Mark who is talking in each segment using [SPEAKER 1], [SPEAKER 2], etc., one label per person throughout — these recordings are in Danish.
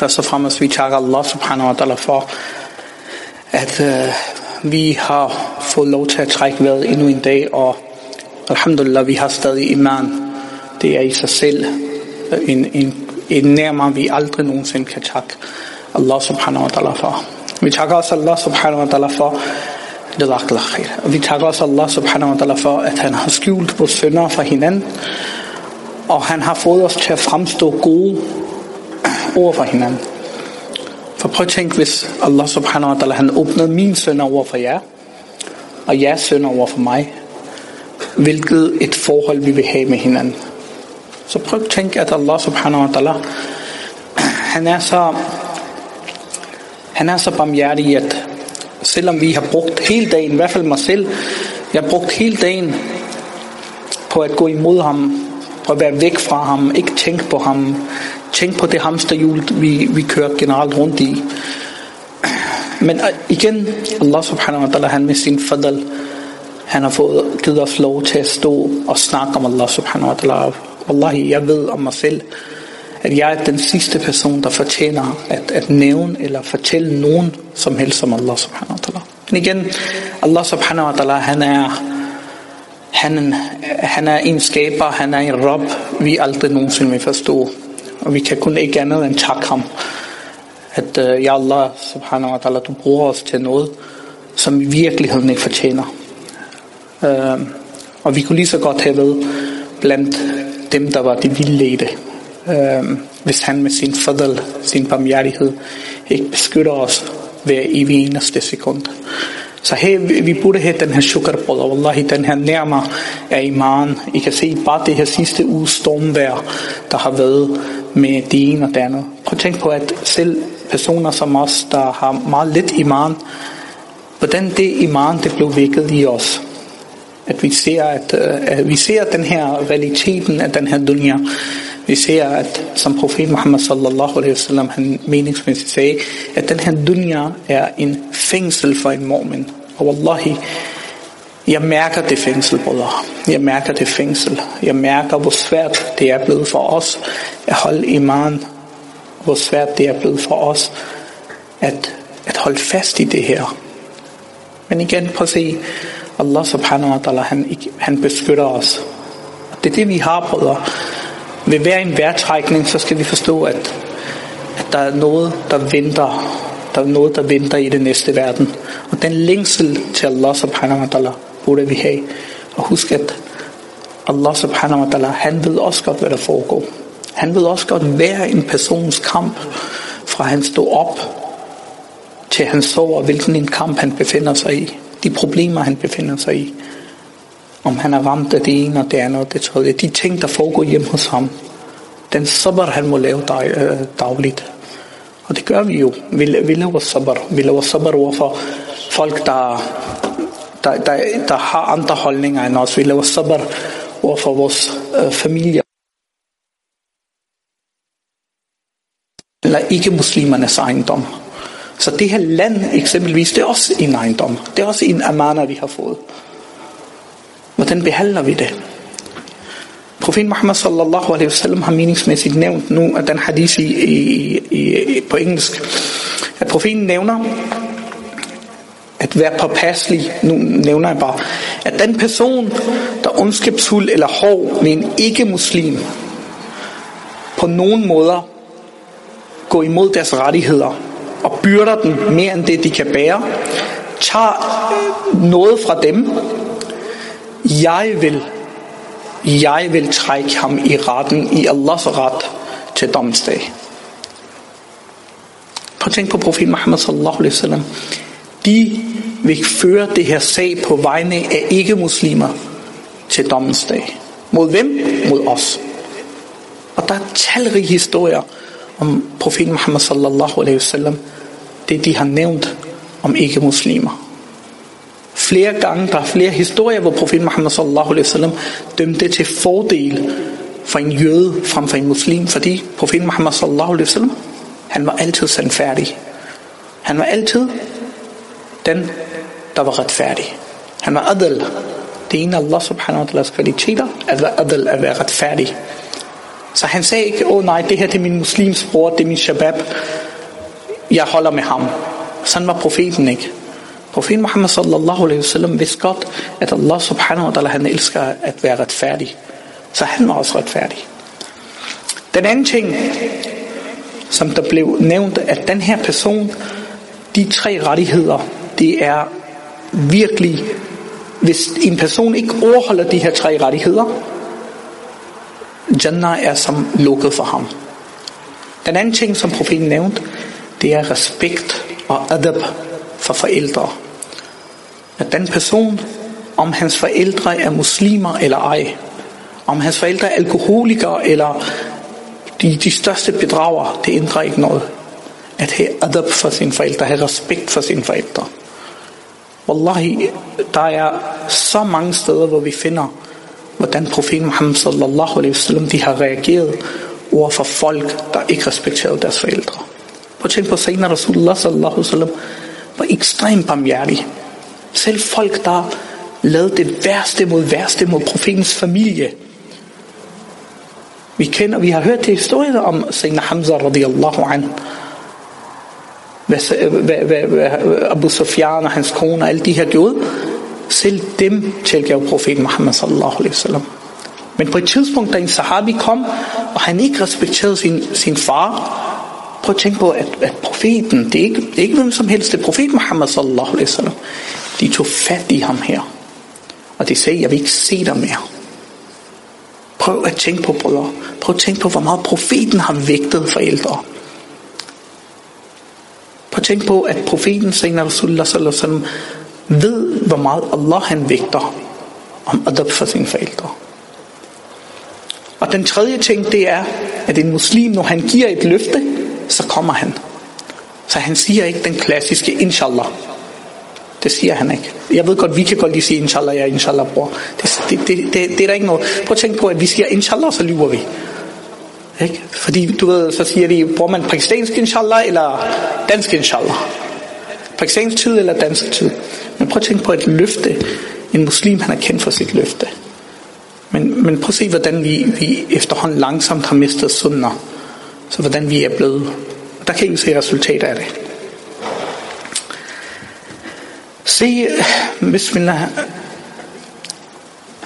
[SPEAKER 1] Først og fremmest vi takker Allah subhanahu wa ta'ala for, at øh, vi har fået lov til at trække vejret endnu en dag, og alhamdulillah, vi har stadig iman. Det er i sig selv en, en, en nærmere, vi aldrig nogensinde kan takke Allah subhanahu wa ta'ala for. Vi takker også Allah subhanahu wa ta'ala for, og vi takker også Allah subhanahu wa ta'ala for, at han har skjult vores sønder fra hinanden, og han har fået os til at fremstå gode over for hinanden. For prøv at tænke, hvis Allah subhanahu wa ta'ala, han åbnede min sønner over for jer, og jeres sønner over for mig, hvilket et forhold vi vil have med hinanden. Så prøv at tænke, at Allah subhanahu wa ta'ala, han er så, han er så barmhjertig, at selvom vi har brugt hele dagen, i hvert fald mig selv, jeg har brugt hele dagen på at gå imod ham, på at være væk fra ham, ikke tænke på ham, tænke på det hamsterhjul, vi, vi kører generelt rundt i. Men øh, igen, Allah subhanahu wa ta'ala, han med sin fadal, han har fået givet os lov til at stå og snakke om Allah subhanahu wa ta'ala. Wallahi, jeg ved om mig selv, at jeg er den sidste person, der fortjener at, at nævne eller fortælle nogen som helst om Allah subhanahu wa ta'ala. Men igen, Allah subhanahu wa ta'ala, han er, han, han er en skaber, han er en rob, vi aldrig nogensinde vil forstå. Og vi kan kun ikke andet end takke ham. At øh, ja Allah subhanahu wa ta'ala, du bruger os til noget, som i virkeligheden ikke fortjener. Øh, og vi kunne lige så godt have været blandt dem, der var de vildledte. Øh, hvis han med sin fadal, sin barmhjertighed, ikke beskytter os hver evig eneste sekund. Så her, vi burde have den her sukker på, og wallahi, den her nærmere af iman. I kan se bare det her sidste uge stormvær, der har været med det ene og det andet. Prøv at tænk på, at selv personer som os, der har meget lidt iman, hvordan det iman, det blev vækket i os. At vi ser, at, øh, at vi ser den her realiteten af den her dunja. Vi ser, at som profet Muhammad sallallahu alaihi wasallam, han meningsmæssigt sagde, at den her dunya er en fængsel for en mormen. Og wallahi, jeg mærker det fængsel, brødre. Jeg mærker det fængsel. Jeg mærker, hvor svært det er blevet for os at holde iman. Hvor svært det er blevet for os at, at holde fast i det her. Men igen, prøv at se, Allah subhanahu wa ta'ala, han, han beskytter os. Det er det, vi har, brødre. Ved hver en vejrtrækning, så skal vi forstå, at, at der er noget, der venter. Der er noget, der venter i det næste verden. Og den længsel til Allah subhanahu wa ta'ala burde vi have. Og husk, at Allah subhanahu wa ta'ala, han ved også godt, hvad der foregår. Han ved også godt, hver en persons kamp, fra han stod op, til han sover, hvilken en kamp han befinder sig i. De problemer, han befinder sig i om han er ramt af det ene og det andet og det tredje. De ting, der foregår hjemme hos ham, den sabr, han må lave dag, øh, dagligt. Og det gør vi jo. Vi, vi laver sabr. Vi laver sabr over for folk, der, der, der, der har andre holdninger end os. Vi laver sabr over for vores øh, familie. Eller ikke muslimernes ejendom. Så det her land eksempelvis, det er også en ejendom. Det er også en amana, vi har fået. Hvordan behandler vi det? Profet Muhammad sallallahu alaihi wasallam har meningsmæssigt nævnt nu, at den hadith i, i, i, på engelsk, at profeten nævner, at være påpasselig, nu nævner jeg bare, at den person, der ondskabsfuld eller hård med en ikke-muslim, på nogen måder går imod deres rettigheder og byrder dem mere end det, de kan bære, tager noget fra dem, jeg vil, jeg vil trække ham i retten, i Allahs ret til domsdag. Prøv at tænke på profeten Muhammad sallallahu alaihi wasallam. De vil føre det her sag på vegne af ikke-muslimer til domsdag. Mod hvem? Mod os. Og der er talrige historier om profeten Muhammad sallallahu alaihi wasallam. Det de har nævnt om ikke-muslimer flere gange, der er flere historier, hvor profeten Muhammad sallallahu alaihi wasallam dømte til fordel for en jøde frem for en muslim, fordi profeten Muhammad sallallahu alaihi wasallam, han var altid sandfærdig. Han var altid den, der var retfærdig. Han var adel. Det ene af Allah subhanahu wa ta'ala kvaliteter, at være adel, at være retfærdig. Så han sagde ikke, åh oh, nej, det her det er min muslims bror, det er min shabab. Jeg holder med ham. Sådan var profeten ikke. Profeten Muhammad sallallahu alaihi wasallam vidste godt, at Allah subhanahu wa ta'ala, han elsker at være retfærdig. Så han var også retfærdig. Den anden ting, som der blev nævnt, at den her person, de tre rettigheder, det er virkelig, hvis en person ikke overholder de her tre rettigheder, Jannah er som lukket for ham. Den anden ting, som profeten nævnte, det er respekt og adab for forældre. At den person, om hans forældre er muslimer eller ej, om hans forældre er alkoholikere eller de, de største bedrager, det ændrer ikke noget. At have adab for sine forældre, have respekt for sine forældre. Wallahi, der er så mange steder, hvor vi finder, hvordan profeten Muhammad sallallahu alaihi wasallam, de har reageret over for folk, der ikke respekterede deres forældre. Prøv at tænke på, senere Rasulullah sallallahu alaihi wasallam var ekstremt barmhjertig. Selv folk, der lavede det værste mod værste mod profetens familie. Vi kender, vi har hørt det historien om Sayyidina Hamza radiyallahu an. Hvad, hvad, hvad, hvad Abu Sufyan og hans kone og alle de her gjorde. Selv dem tilgav profeten Muhammad sallallahu alaihi wasallam. Men på et tidspunkt, da en sahabi kom, og han ikke respekterede sin, sin far, prøv at tænke på, at, at profeten, det er, ikke, det er ikke hvem som helst, det er profet Muhammad sallallahu alaihi wasallam. De tog fat i ham her. Og de sagde, jeg vil ikke se dig mere. Prøv at tænke på, brødre. Prøv at tænke på, hvor meget profeten har vægtet forældre. Prøv at tænke på, at profeten, Sayyidina Rasulullah sallallahu alaihi wasallam, ved, hvor meget Allah han vægter om adab for sine forældre. Og den tredje ting, det er, at en muslim, når han giver et løfte, så kommer han. Så han siger ikke den klassiske inshallah. Det siger han ikke. Jeg ved godt, vi kan godt lige sige inshallah, ja, inshallah, bror. Det, det, det, det, det er der ikke noget. Prøv at tænke på, at vi siger inshallah, så lyver vi. Ikke? Fordi du ved, så siger de, bruger man pakistansk inshallah eller dansk inshallah? Pakistansk tid eller dansk tid? Men prøv at tænke på et løfte. En muslim, han er kendt for sit løfte. Men, men prøv at se, hvordan vi, vi efterhånden langsomt har mistet sunder. Så hvordan vi er blevet. Der kan I se resultater af det. Se, bismillah.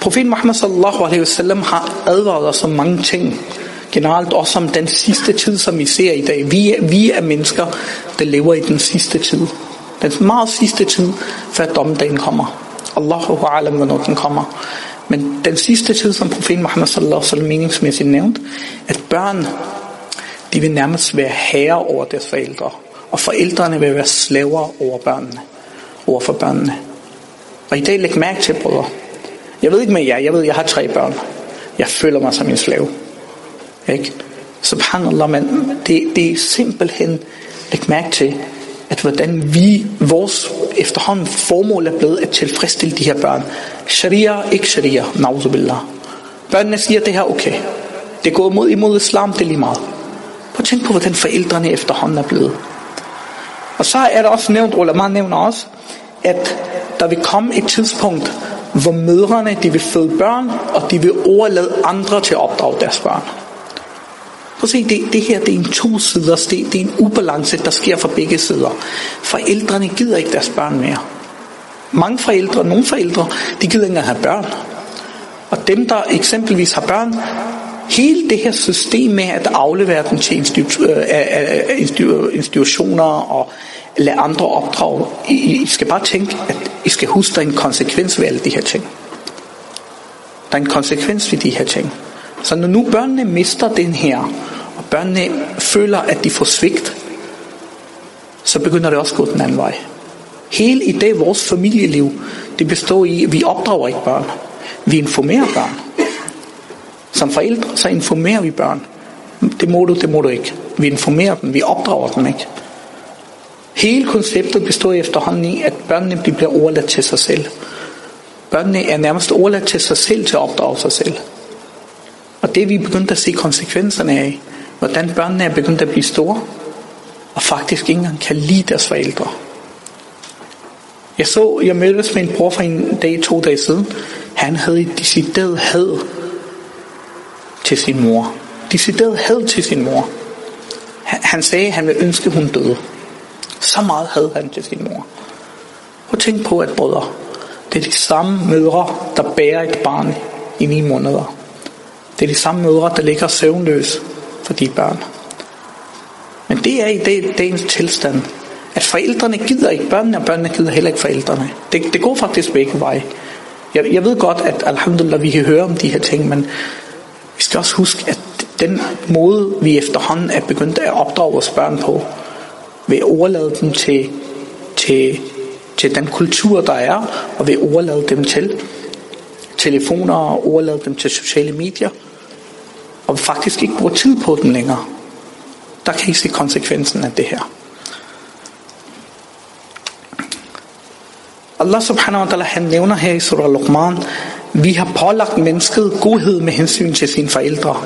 [SPEAKER 1] Profeten Muhammad sallallahu alaihi wasallam har advaret os om mange ting. Generelt også om den sidste tid, som vi ser i dag. Vi er, vi er mennesker, der lever i den sidste tid. Den meget sidste tid, før dommedagen kommer. Allahu alam, hvornår den kommer. Men den sidste tid, som profeten Muhammad sallallahu alaihi wasallam meningsmæssigt nævnt, at børn, de vil nærmest være herre over deres forældre. Og forældrene vil være slaver over børnene. Over for børnene. Og i dag læg mærke til, brødre. Jeg ved ikke med jer, jeg ved, jeg har tre børn. Jeg føler mig som en slave. Ikke? Subhanallah, men det, det er simpelthen, læg mærke til, at hvordan vi, vores efterhånden formål er blevet at tilfredsstille de her børn. Sharia, ikke sharia, nauzubillah. Børnene siger, det her okay. Det går imod, imod islam, det er lige meget. Prøv at tænke på, hvordan forældrene efterhånden er blevet. Og så er der også nævnt, ulama nævner også, at der vil komme et tidspunkt, hvor mødrene de vil føde børn, og de vil overlade andre til at opdrage deres børn. Prøv at se, det, det her det er en to sider, det, det er en ubalance, der sker fra begge sider. Forældrene gider ikke deres børn mere. Mange forældre, nogle forældre, de gider ikke at have børn. Og dem, der eksempelvis har børn, hele det her system med at aflevere dem til øh, øh, øh, institutioner og lade andre opdrage, I skal bare tænke, at I skal huske, der er en konsekvens ved alle de her ting. Der er en konsekvens ved de her ting. Så når nu børnene mister den her, og børnene føler, at de får svigt, så begynder det også at gå den anden vej. Hele i dag, vores familieliv, det består i, at vi opdrager ikke børn. Vi informerer børn. Som forældre, så informerer vi børn. Det må du, det må du ikke. Vi informerer dem, vi opdrager dem ikke. Hele konceptet består efterhånden i, at børnene bliver overladt til sig selv. Børnene er nærmest overladt til sig selv til at opdrage sig selv. Og det vi er begyndt at se konsekvenserne af, hvordan børnene er begyndt at blive store, og faktisk ikke engang kan lide deres forældre. Jeg så, jeg mødtes med en bror for en dag, to dage siden. Han havde et decideret had til sin mor. decideret had til sin mor. Han sagde, at han ville ønske, hun døde. Så meget havde han til sin mor. Og tænk på, at brødre, det er de samme mødre, der bærer et barn i ni måneder. Det er de samme mødre, der ligger søvnløs for de børn. Men det er i det, dagens tilstand, at forældrene gider ikke børnene, og børnene gider heller ikke forældrene. Det, det går faktisk begge veje. Jeg, jeg ved godt, at alhamdulillah, vi kan høre om de her ting, men vi skal også huske, at den måde, vi efterhånden er begyndt at opdrage vores børn på, ved at overlade dem til, til, til den kultur, der er, og ved at overlade dem til telefoner og overlade dem til sociale medier, og faktisk ikke bruge tid på dem længere, der kan I se konsekvensen af det her. Allah subhanahu wa ta'ala han nævner her i surah Luqman, vi har pålagt mennesket godhed med hensyn til sine forældre,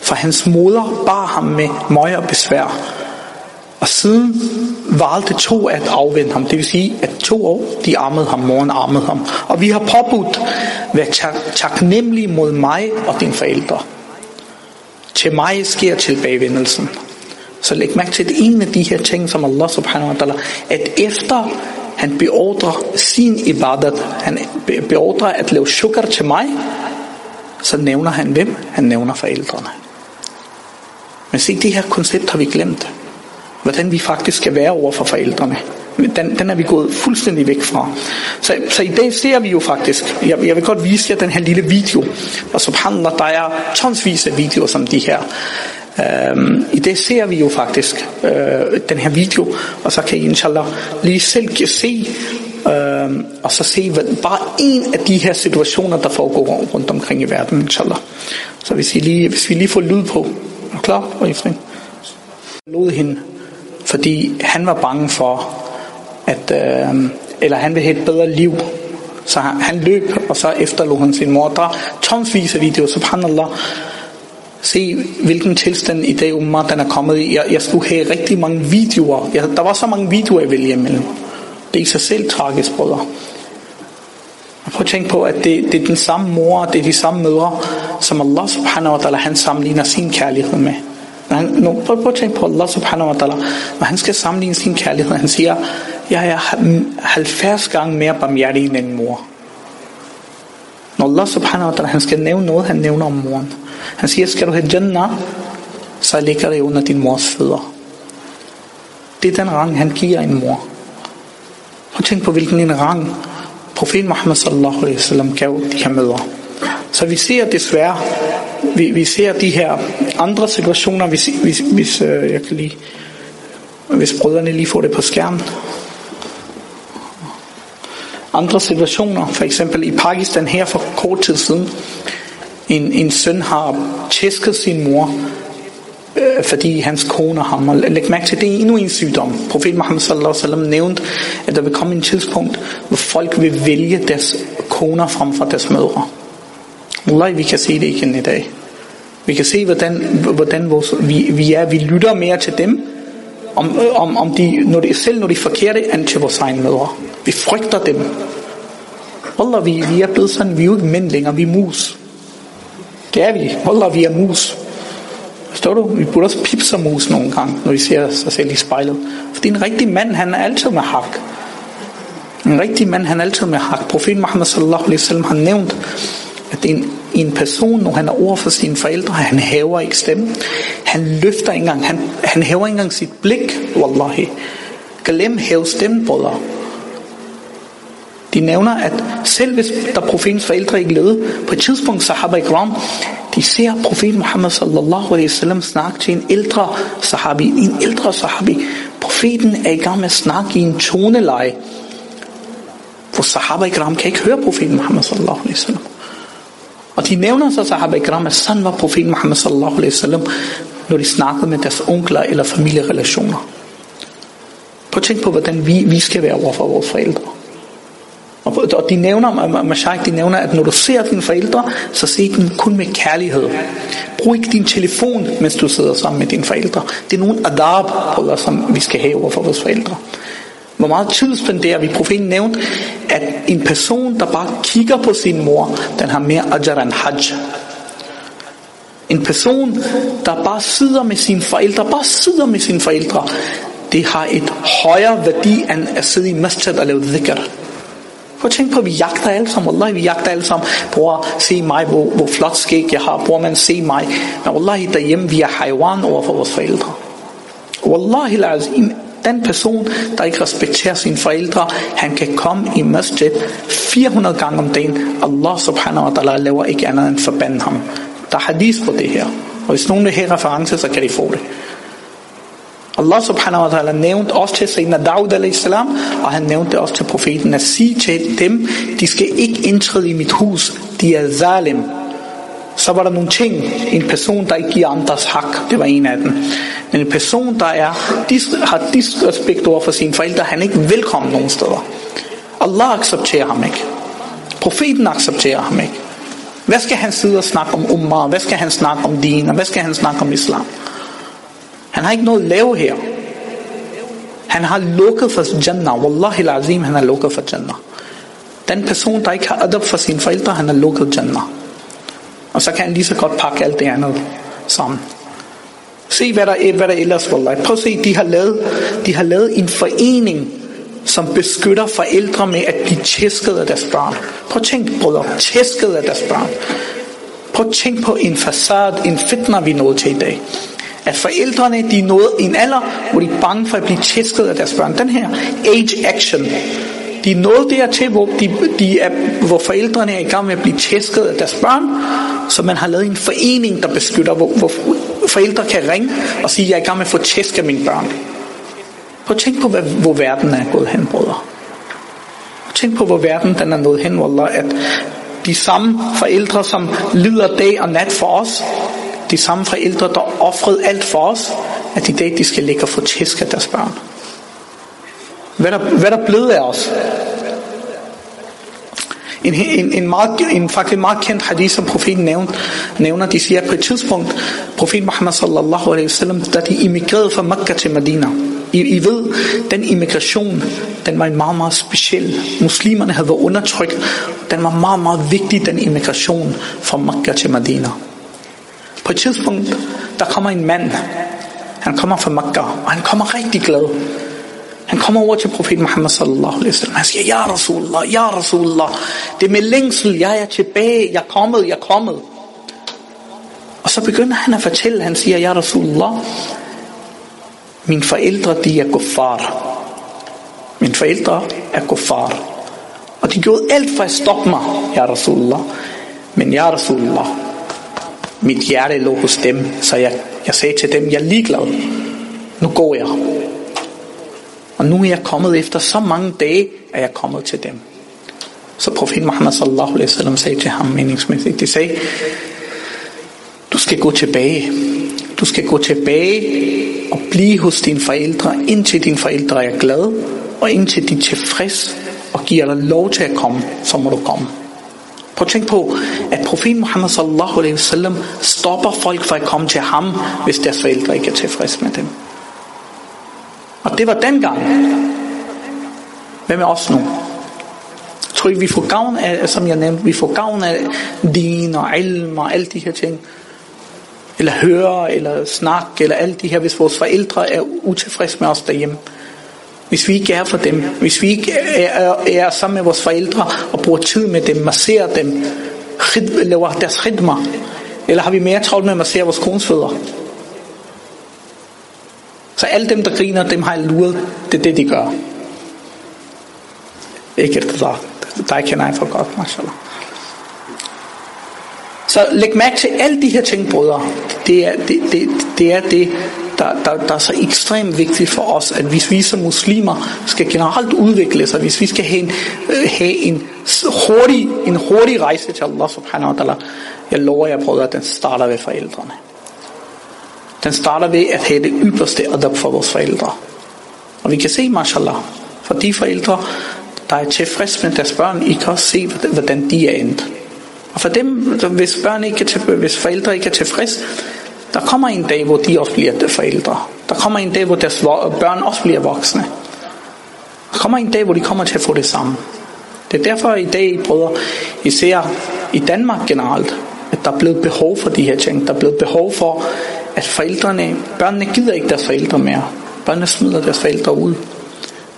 [SPEAKER 1] for hans moder bar ham med møje og besvær. Og siden valgte to at afvende ham, det vil sige, at to år, de armede ham, moren armede ham. Og vi har påbudt, vær taknemmelig mod mig og dine forældre. Til mig sker tilbagevendelsen. Så læg mærke til, at en af de her ting, som Allah subhanahu wa ta'ala, at efter han beordrer sin ibadat, han beordrer at lave sukker til mig, så nævner han hvem? Han nævner forældrene. Men se, det her koncept har vi glemt. Hvordan vi faktisk skal være over for forældrene. Den, den er vi gået fuldstændig væk fra. Så, så i dag ser vi jo faktisk, jeg, jeg vil godt vise jer den her lille video, og subhanallah, der er tonsvis af videoer som de her. Øhm, I det ser vi jo faktisk øh, den her video, og så kan I inshallah lige selv se, øh, og så se hvad, bare en af de her situationer, der foregår rundt omkring i verden, inshallah. Så hvis, I lige, hvis vi lige får lyd på, er klar, og Ifrin? Lod hende, fordi han var bange for, at, øh, eller han ville have et bedre liv, så han, han løb, og så efterlod han sin mor. Der er tonsvis af videoer, subhanallah, Se hvilken tilstand i dag umma den er kommet i. Jeg, jeg skulle have rigtig mange videoer. Jeg, der var så mange videoer jeg vælge imellem. Det er i sig selv tragisk, brødre. Og Prøv at tænke på, at det, det er den samme mor, det er de samme mødre, som Allah subhanahu wa ta'ala, han sammenligner sin kærlighed med. Når han, nu, prøv, prøv at tænke på Allah subhanahu wa ta'ala, når han skal sammenligne sin kærlighed, han siger, jeg er 70 gange mere barmhjertig end en mor. Når Allah subhanahu wa ta'ala, han skal nævne noget, han nævner om moren. Han siger, skal du have Jannah, så ligger det under din mors fødder. Det er den rang, han giver en mor. Og tænk på, hvilken en rang profet Muhammad sallallahu alaihi wasallam gav de her mødre. Så vi ser desværre, vi, vi ser de her andre situationer, hvis, hvis, hvis øh, jeg kan lige, hvis brødrene lige får det på skærmen. Andre situationer, for eksempel i Pakistan her for kort tid siden, en, en søn har tæsket sin mor, øh, fordi hans kone har ham. Og læg mærke til, det er endnu en sygdom. Profet Muhammad sallallahu alaihi wasallam nævnte, at der vil komme en tidspunkt, hvor folk vil vælge deres koner frem for deres mødre. Wallahi, vi kan se det igen i dag. Vi kan se, hvordan, hvordan vores, vi, vi er. Vi lytter mere til dem, om, om, om de, når de, selv når de forkerte, end til vores egne mødre. Vi frygter dem. Wallah, vi, vi er blevet sådan, vi er jo ikke mænd længere, vi er mus. Det er vi. Wallah, vi er mus. Forstår du? Vi burde også pipse mus nogle gange, når vi ser sig selv i spejlet. Fordi en rigtig mand, han er altid med hak. En rigtig mand, han er altid med hak. Profet Muhammad sallallahu alaihi wasallam har nævnt, at en, en person, når han er over for sine forældre, han hæver ikke stemmen. Han løfter ikke engang, han, han hæver ikke engang sit blik, wallahi. Glem hæve stemmen, brødre. De nævner, at selv hvis der profetens forældre ikke levede, på et tidspunkt sahaba ikram, de ser profet Muhammad sallallahu alaihi wasallam snakke til en ældre sahabi, en ældre sahabi. Profeten er i gang med at snakke i en toneleje, hvor sahaba ikram kan ikke høre profeten Muhammad sallallahu alaihi wasallam. Og de nævner så sahaba ikram, at sådan var profeten Muhammad sallallahu alaihi wasallam, når de snakkede med deres onkler eller familierelationer. Prøv at tænke på, hvordan vi, vi skal være overfor vores forældre. Og de nævner, Mashaik, de nævner, at når du ser dine forældre, så se dem kun med kærlighed. Brug ikke din telefon, mens du sidder sammen med dine forældre. Det er nogle adab, som vi skal have over for vores forældre. Hvor meget tid spenderer vi? Profeten nævnte, at en person, der bare kigger på sin mor, den har mere ajar end hajj. En person, der bare sidder med sine forældre, bare sidder med sine forældre, det har et højere værdi end at sidde i masjid og lave dhikr. Prøv at tænke på, at vi jagter alle sammen. Wallahi, vi jagter alle sammen. Bror, se mig, hvor, hvor flot skæg jeg har. Bror, man, se mig. Men wallahi, derhjemme, vi er haywan over for vores forældre. Wallahi, den person, der ikke respekterer sine forældre, han kan komme i masjid 400 gange om dagen. Allah subhanahu wa ta'ala laver ikke andet end forbande ham. Der er hadith på det her. Og hvis nogen vil have reference, så kan de få det. Allah subhanahu wa ta'ala nævnte også til Sayyidina Dawud salam, og han nævnte det også til profeten, at sige til dem, de skal ikke indtræde i mit hus, de er zalim. Så var der nogle ting, en person, der ikke giver andres hak, det var en af dem. Men en person, der er, har disrespekt over for sine forældre, han er ikke velkommen nogen steder. Allah accepterer ham ikke. Profeten accepterer ham ikke. Hvad skal han sidde og snakke om ummah? Hvad skal han snakke om din? Og hvad skal han snakke om islam? Han har ikke noget at lave her. Han har lukket for Jannah. Wallahi azim, han har lukket for Jannah. Den person, der ikke har adab for sine forældre, han har lukket Jannah. Og så kan han lige så godt pakke alt det andet sammen. Se hvad der, hvad der ellers wallahi. Prøv at se, de har lavet, de har lavet en forening, som beskytter forældre med at blive tæsket af deres børn. Prøv at tænk, brødre, tæsket af deres børn. Prøv at tænk på en facade, en fitna, vi nåede til i dag at forældrene de nåede en alder, hvor de er bange for at blive tæsket af deres børn. Den her age action, de nåede dertil, hvor, de, de er, hvor forældrene er i gang med at blive tæsket af deres børn, så man har lavet en forening, der beskytter, hvor, hvor forældre kan ringe og sige, jeg er i gang med at få tæsk af mine børn. Prøv at tænk på, hvad, hvor verden er gået hen, brødre. Tænk på, hvor verden den er nået hen, Wallah, at de samme forældre, som lider dag og nat for os, de samme forældre, der offrede alt for os, at i dag de skal ligge og få tæsk af deres børn. Hvad der, hvad der blevet af os? En, en, en, meget, en faktisk meget kendt hadith, som profeten nævner, nævner, de siger, at på et tidspunkt, profeten Muhammad sallallahu alaihi wasallam, da de immigrerede fra Mekka til Medina, I, I ved, den immigration, den var en meget, meget speciel. Muslimerne havde været undertrykt. Den var meget, meget vigtig, den immigration fra Mekka til Medina. På et tidspunkt, der kommer en mand. Han kommer fra Makkah, og han kommer rigtig glad. Han kommer over til profeten Muhammad sallallahu alaihi wasallam. Han siger, Ja Rasulullah, Ja Rasulullah. Det er med længsel, jeg er tilbage, jeg er kommet, jeg er kommet. Og så begynder han at fortælle, han siger, Ja Rasulullah, mine forældre, de er kuffar. Mine forældre er kuffar. Og de gjorde alt for at stoppe mig, Ja Rasulullah. Men Ja Rasulullah, mit hjerte lå hos dem, så jeg, jeg sagde til dem, jeg er ligeglad. Nu går jeg. Og nu er jeg kommet efter så mange dage, at jeg er kommet til dem. Så profeten Muhammad sallallahu alaihi wasallam sagde til ham meningsmæssigt, de sagde, du skal gå tilbage. Du skal gå tilbage og blive hos dine forældre, indtil dine forældre er glade, og indtil de er tilfreds og giver dig lov til at komme, så må du komme. Prøv at tænke på, at profeten Muhammad sallallahu alaihi wasallam stopper folk fra at komme til ham, hvis deres forældre ikke er tilfredse med dem. Og det var dengang. Hvad med os nu? Tror I, vi får gavn af, som jeg nævnte, vi får gavn af din og ilm og alle de her ting? Eller høre, eller snak, eller alt de her, hvis vores forældre er utilfredse med os derhjemme. Hvis vi ikke er for dem, hvis vi ikke er, er, er sammen med vores forældre og bruger tid med dem, masserer dem, laver deres khidma, eller har vi mere travlt med at massere vores kones fødder? Så alle dem, der griner, dem har jeg luret, det er det, de gør. Ikke det der. Dig kender jeg for godt, mashallah. Så læg mærke til alle de her ting, brødre. Det er det, det, det, er det der, der, der er så ekstremt vigtigt for os, at hvis vi som muslimer skal generelt udvikle sig, hvis vi skal have en, øh, have en, hurtig, en hurtig rejse til Allah subhanahu wa ta'ala, jeg lover jer, brødre, at den starter ved forældrene. Den starter ved at have det ypperste adab for vores forældre. Og vi kan se, mashallah, for de forældre, der er tilfreds med deres børn, I kan også se, hvordan de er endt. Og for dem, hvis, børn ikke er tilfreds, hvis forældre ikke er tilfreds, der kommer en dag, hvor de også bliver forældre. Der kommer en dag, hvor deres børn også bliver voksne. Der kommer en dag, hvor de kommer til at få det samme. Det er derfor i dag, brødre, især i Danmark generelt, at der er blevet behov for de her ting. Der er blevet behov for, at forældrene, børnene gider ikke deres forældre mere. Børnene smider deres forældre ud.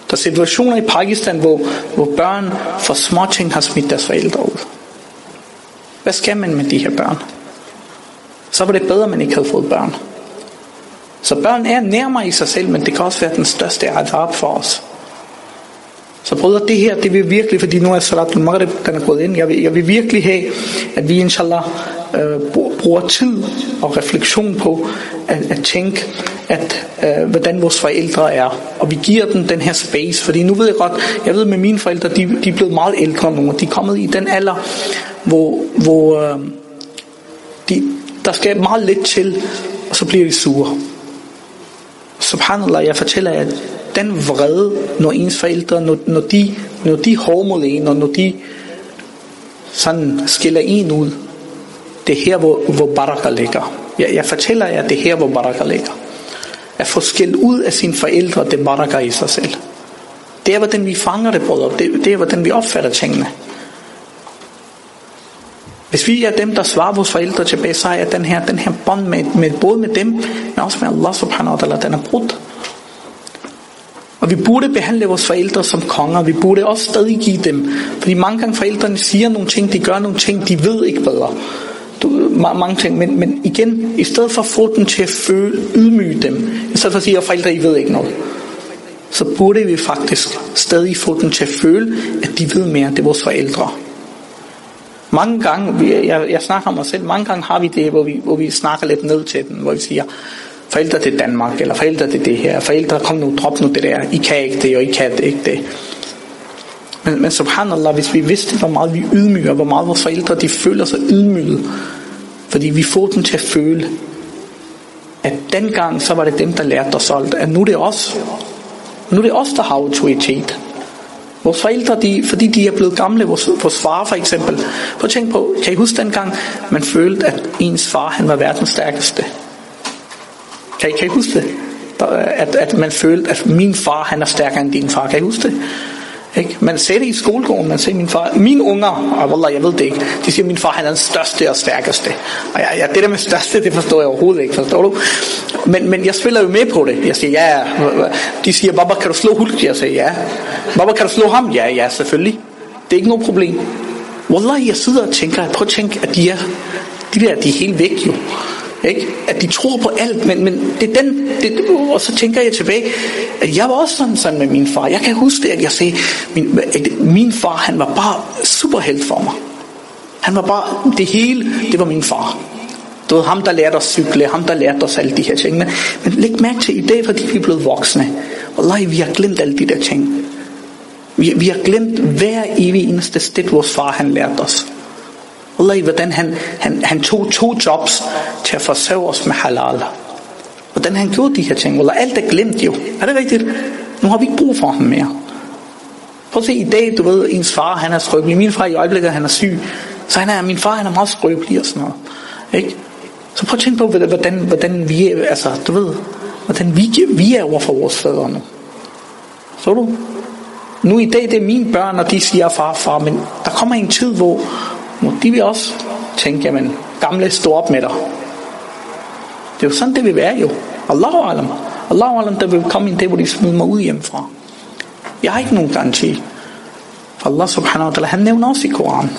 [SPEAKER 1] Der er situationer i Pakistan, hvor, hvor børn for små ting har smidt deres forældre ud. Hvad skal man med de her børn? Så var det bedre, at man ikke havde fået børn. Så børn er nærmere i sig selv, men det kan også være den største adab for os. Så brødre, det her, det vil virkelig, fordi nu er Salatul Maghrib, den er gået ind, jeg vil, jeg vil virkelig have, at vi inshallah øh, bruger tid og refleksion på at, at tænke, at øh, hvordan vores forældre er. Og vi giver dem den her space, fordi nu ved jeg godt, jeg ved med mine forældre, de, de er blevet meget ældre nu, de er kommet i den alder, hvor, hvor øh, de, der skal meget lidt til, og så bliver de sure. Subhanallah, jeg fortæller at den vrede, når ens forældre, når, når de, når de hårde mod en, og når de sådan skiller en ud, det er her, hvor, hvor baraka ligger. Jeg, jeg fortæller jer, det er her, hvor baraka ligger. At få skilt ud af sine forældre, det er baraka i sig selv. Det er, hvordan vi fanger det, brødre. Det, det er, hvordan vi opfatter tingene. Hvis vi er dem, der svarer vores forældre tilbage, så er den her, den her bånd med, med, både med dem, men også med Allah subhanahu wa ta'ala, den er brudt. Og vi burde behandle vores forældre som konger. Vi burde også stadig give dem. Fordi mange gange forældrene siger nogle ting, de gør nogle ting, de ved ikke bedre. Du, mange ting, men, men igen, i stedet for at få dem til at føle, ydmyge dem, i stedet for at sige, at forældre, I ved ikke noget, så burde vi faktisk stadig få dem til at føle, at de ved mere, det er vores forældre. Mange gange, jeg, jeg snakker om mig selv, mange gange har vi det, hvor vi, hvor vi snakker lidt ned til dem, hvor vi siger, forældre til Danmark, eller forældre til det her, forældre, kom nu, drop nu det der, I kan ikke det, og I kan det ikke det. Men, men subhanallah, hvis vi vidste, hvor meget vi ydmyger, hvor meget vores forældre, de føler sig ydmyget, fordi vi får dem til at føle, at dengang, så var det dem, der lærte os alt, at nu er det os, nu er det os, der har autoritet. Vores forældre, de, fordi de er blevet gamle, vores, vores far for eksempel. Prøv at tænke på, kan I huske dengang, man følte, at ens far, han var verdens stærkeste? Kan I, kan I huske det? At, at man følte, at min far, han er stærkere end din far. Kan I huske det? Ikke? Man ser det i skolegården, man ser min far, mine unger, og wallah, jeg ved det ikke, de siger, at min far han er den største og stærkeste. Og ja, ja, det der med største, det forstår jeg overhovedet ikke, forstår du? Men, men jeg spiller jo med på det. Jeg siger, ja, de siger, Baba, kan du slå Hulk? Jeg siger, ja. Baba, kan du slå ham? Ja, ja, selvfølgelig. Det er ikke noget problem. Wallah, jeg sidder og tænker, prøv at tænke, at de er, de der, de er helt væk jo. Ikke? At de tror på alt, men, men det er den, det, og så tænker jeg tilbage, at jeg var også sådan, sådan med min far. Jeg kan huske det, at jeg sagde, min, at min far, han var bare superhelt for mig. Han var bare, det hele, det var min far. Det var ham, der lærte os cykle, ham, der lærte os alle de her ting. Men læg mærke til, i dag, fordi vi er blevet voksne, og vi har glemt alle de der ting. Vi, vi har glemt hver evig eneste sted, vores far han lærte os. Allah, hvordan han, han, han tog to jobs til at forsørge os med halal. Hvordan han gjorde de her ting. Allah, alt er glemt jo. Er det rigtigt? Nu har vi ikke brug for ham mere. Prøv at se, i dag, du ved, ens far, han er skrøbelig. Min far i øjeblikket, han er syg. Så han er, min far, han er meget skrøbelig og sådan noget. Ikke? Så prøv at tænke på, hvordan, hvordan vi er, altså, du ved, hvordan vi, vi er over for vores fædre nu. Så du? Nu i dag, det er mine børn, og de siger far, far, men der kommer en tid, hvor, må de vil også tænke, jamen, gamle stå op med dig. Det er jo sådan, det vil være jo. Allahu alam. Allahu alam, der vil komme en dag, hvor de smider mig ud hjemmefra. Jeg har ikke nogen garanti. For Allah subhanahu wa ta'ala, han nævner også i Koran.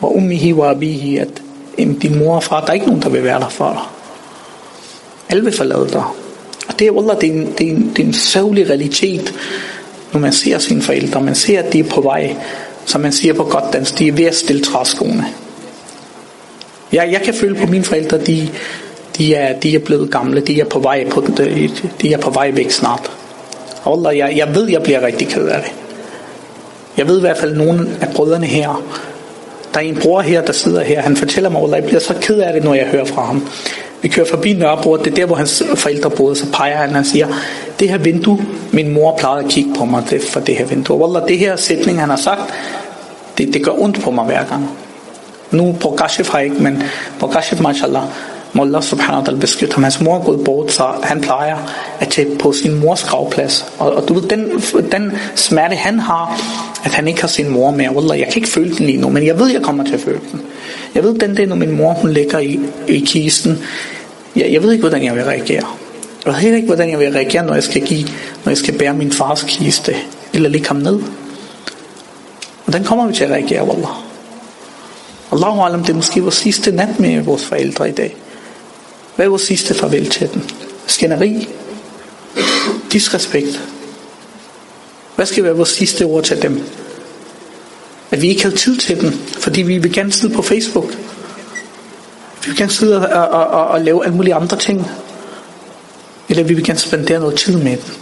[SPEAKER 1] Og ummihi wa abihi, at din mor og far, der er ikke nogen, der vil være der for dig. Alle vil forlade dig. Og det er, Allah, det er en, det er en, det er en sørgelig realitet, når man ser sine forældre. Man ser, at de er på vej som man siger på godt dansk, de er ved at stille træskoene. Jeg, jeg kan føle på mine forældre, de, de, er, de er blevet gamle, de er på vej, på, de, øh, de er på vej væk snart. Allah, jeg, jeg ved, jeg bliver rigtig ked af det. Jeg ved i hvert fald, at nogle af brødrene her, der er en bror her, der sidder her, han fortæller mig, at jeg bliver så ked af det, når jeg hører fra ham. Vi kører forbi Nørrebro, det er der, hvor hans forældre boede, så peger han, og siger, det her vindue, min mor plejede at kigge på mig det, for det her vindue. Wallah, det her sætning, han har sagt, det, det gør ondt på mig hver gang. Nu på Kashif har jeg ikke, men på Kashif, mashallah, må Allah subhanahu wa ta'ala beskytte ham. Hans mor er gået bort, så han plejer at tage på sin mors gravplads. Og, og du ved, den, den smerte han har, at han ikke har sin mor mere. Wallah, jeg kan ikke føle den endnu, nu, men jeg ved, jeg kommer til at føle den. Jeg ved, den dag, når min mor hun ligger i, i kisten, jeg, jeg ved ikke, hvordan jeg vil reagere. Jeg ved heller ikke, hvordan jeg vil reagere, når jeg skal, give, når jeg skal bære min fars kiste, eller lægge ham ned. Og den kommer vi til at reagere, wallah. Allahu alam, det er måske vores sidste nat med vores forældre i dag. Hvad er vores sidste farvel til dem? Skænderi? Disrespekt? Hvad skal være vores sidste ord til dem? At vi ikke havde tid til dem, fordi vi vil gerne sidde på Facebook. Vi vil gerne sidde og, og, og, og lave alle mulige andre ting. Eller vi vil gerne spendere noget tid med dem.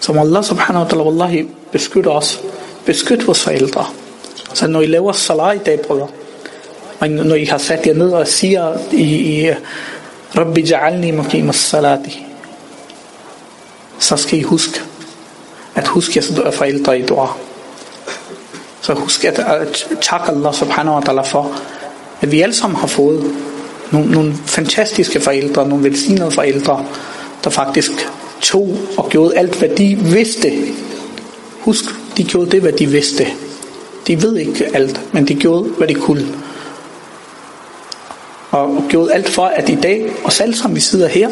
[SPEAKER 1] Så må Allah subhanahu wa ta'ala wallahi beskytte os. Beskyt vores forældre. Så når I laver salat i dag, brødre, og når I har sat jer ned og siger i, i Rabbi ja'alni muqim salati så skal I huske at huske jeres forældre i dua. Så husk at, at takke Allah subhanahu wa ta'ala for, at vi alle sammen har fået nogle, nogle fantastiske forældre, nogle velsignede forældre, der faktisk tog og gjorde alt, hvad de vidste. Husk, de gjorde det, hvad de vidste. De ved ikke alt, men de gjorde, hvad de kunne. Og gjorde alt for, at i dag, og selv som vi sidder her,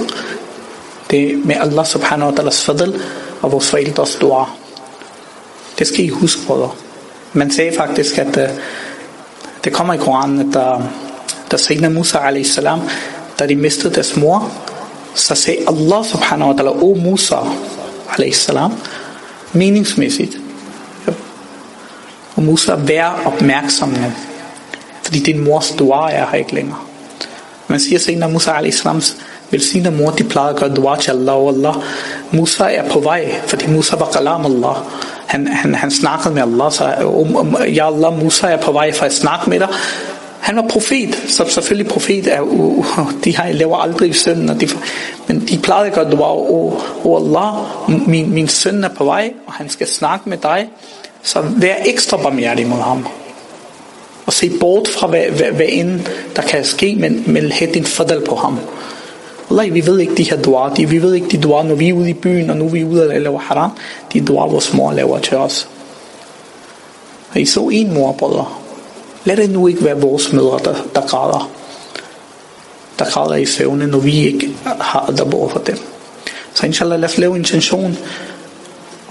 [SPEAKER 1] det er med Allah subhanahu wa ta'alas fadl og vores forældres dua. Det skal I huske, brødre. Man sagde faktisk, at uh, det kommer i Koranen, at der, der Sayyidina Musa a.s., da de mistede deres mor, så sagde Allah subhanahu wa ta'ala, O Musa a.s., meningsmæssigt, og Musa, vær opmærksom nu. Fordi din mors dua er her ikke længere. Man siger senere, Musa al-Islams velsignede mor, de plejede at gøre dua til Allah, og Allah. Musa er på vej, fordi Musa var kalam Allah. Han, han, han snakkede med Allah, så um, um, ja Allah, Musa er på vej for at snakke med dig. Han var profet, så selvfølgelig profet er, uh, uh, de har, laver aldrig synd, og de, men de plejede at gøre dua, oh, oh Allah, min, min søn er på vej, og han skal snakke med dig, så vær ekstra barmhjertig mod ham. Og se bort fra hvad, hvad, hvad end der kan ske, men, men have din fadal på ham. Allah, vi ved ikke de her dua, de, vi ved ikke de dua, når vi er ude i byen, og nu er vi ude og laver haram, de dua, vores mor laver til os. Og I så en mor, brødre. Lad det nu ikke være vores mødre, der, der græder. Der græder i søvne, når vi ikke har der over for dem. Så inshallah, lad os lave intention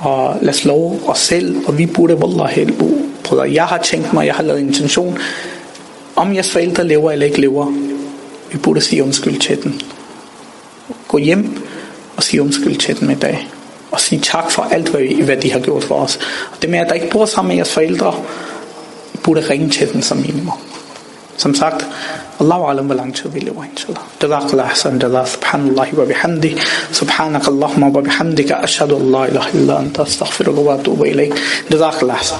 [SPEAKER 1] og lad os love os selv, og vi burde wallahi brødre, Jeg har tænkt mig, jeg har lavet intention, om jeres forældre lever eller ikke lever, vi burde sige undskyld til dem. Gå hjem og sige undskyld til dem i dag. Og sige tak for alt, hvad, hvad de har gjort for os. Og det med, at der ikke bor sammen med jeres forældre, vi burde ringe til dem som minimum. Som sagt, الله أعلم بالعنشر ذي إن شاء الله جزاك الله أحسن جزاك سبحان الله وبحمده سبحانك اللهم وبحمدك أشهد أن لا إله إلا أنت أستغفرك وأتوب إليك جزاك الله أحسن